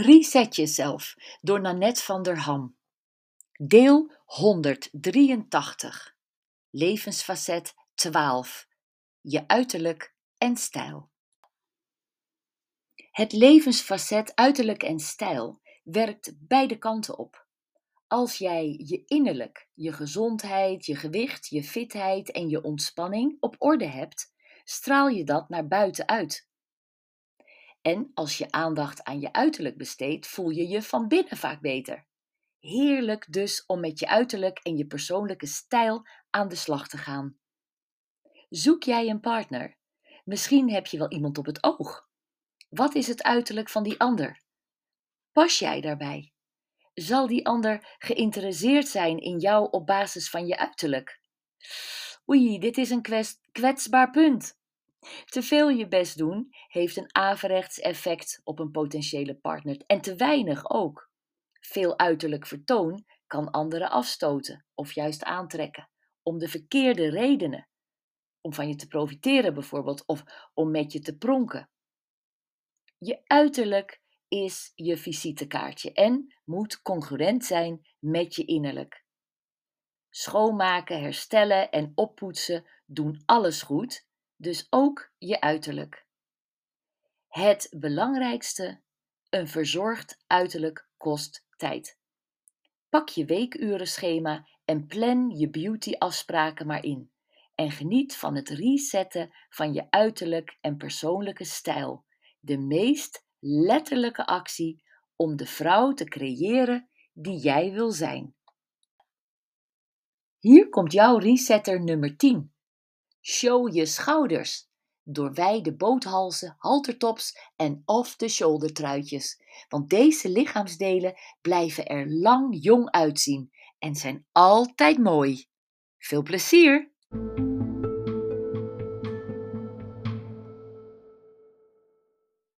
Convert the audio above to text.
Reset jezelf door Nanette van der Ham. Deel 183. Levensfacet 12. Je uiterlijk en stijl. Het levensfacet uiterlijk en stijl werkt beide kanten op. Als jij je innerlijk, je gezondheid, je gewicht, je fitheid en je ontspanning op orde hebt, straal je dat naar buiten uit. En als je aandacht aan je uiterlijk besteedt, voel je je van binnen vaak beter. Heerlijk dus om met je uiterlijk en je persoonlijke stijl aan de slag te gaan. Zoek jij een partner? Misschien heb je wel iemand op het oog. Wat is het uiterlijk van die ander? Pas jij daarbij? Zal die ander geïnteresseerd zijn in jou op basis van je uiterlijk? Oei, dit is een kwetsbaar punt. Te veel je best doen heeft een averechts effect op een potentiële partner en te weinig ook. Veel uiterlijk vertoon kan anderen afstoten of juist aantrekken, om de verkeerde redenen. Om van je te profiteren bijvoorbeeld, of om met je te pronken. Je uiterlijk is je visitekaartje en moet congruent zijn met je innerlijk. Schoonmaken, herstellen en oppoetsen doen alles goed, dus ook je uiterlijk. Het belangrijkste, een verzorgd uiterlijk kost tijd. Pak je weekurenschema en plan je beautyafspraken maar in. En geniet van het resetten van je uiterlijk en persoonlijke stijl. De meest letterlijke actie om de vrouw te creëren die jij wil zijn. Hier komt jouw resetter nummer 10. Show je schouders. Door wijde boothalzen, haltertops en off-the-shoulder truitjes. Want deze lichaamsdelen blijven er lang jong uitzien en zijn altijd mooi. Veel plezier!